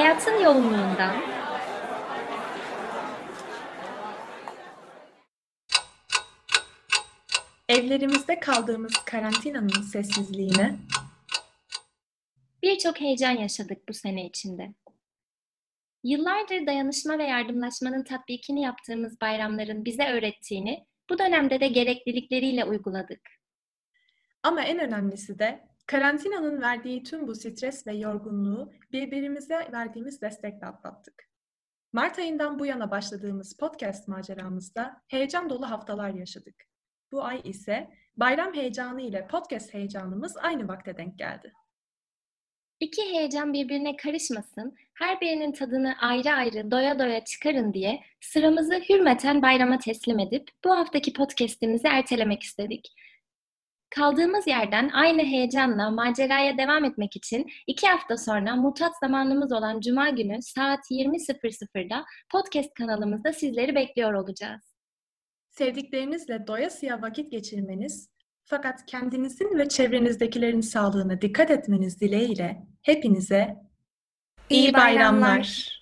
hayatın yoğunluğundan, evlerimizde kaldığımız karantinanın sessizliğine, birçok heyecan yaşadık bu sene içinde. Yıllardır dayanışma ve yardımlaşmanın tatbikini yaptığımız bayramların bize öğrettiğini bu dönemde de gereklilikleriyle uyguladık. ama en önemlisi de karantinanın verdiği tüm bu stres ve yorgunluğu birbirimize verdiğimiz destekle atlattık. Mart ayından bu yana başladığımız podcast maceramızda heyecan dolu haftalar yaşadık. Bu ay ise bayram heyecanı ile podcast heyecanımız aynı vakte denk geldi. İki heyecan birbirine karışmasın, her birinin tadını ayrı ayrı doya doya çıkarın diye sıramızı hürmeten bayrama teslim edip bu haftaki podcast'imizi ertelemek istedik. Kaldığımız yerden aynı heyecanla maceraya devam etmek için iki hafta sonra mutat zamanımız olan Cuma günü saat 20.00'da podcast kanalımızda sizleri bekliyor olacağız. Sevdiklerinizle doyasıya vakit geçirmeniz fakat kendinizin ve çevrenizdekilerin sağlığına dikkat etmeniz dileğiyle hepinize İyi bayramlar.